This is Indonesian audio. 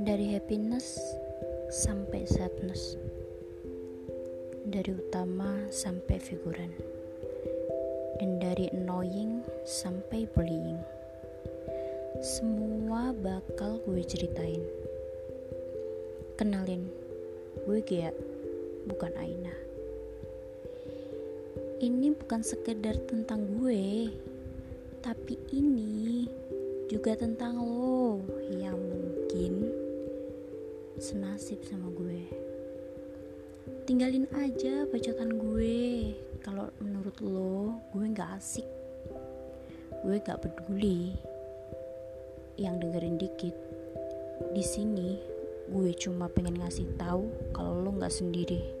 Dari happiness sampai sadness. Dari utama sampai figuran. Dan dari annoying sampai bullying. Semua bakal gue ceritain. Kenalin, gue Gia, bukan Aina. Ini bukan sekedar tentang gue Tapi ini juga tentang lo senasib sama gue. Tinggalin aja bacotan gue. Kalau menurut lo gue nggak asik. Gue nggak peduli yang dengerin dikit. Di sini gue cuma pengen ngasih tahu kalau lo nggak sendiri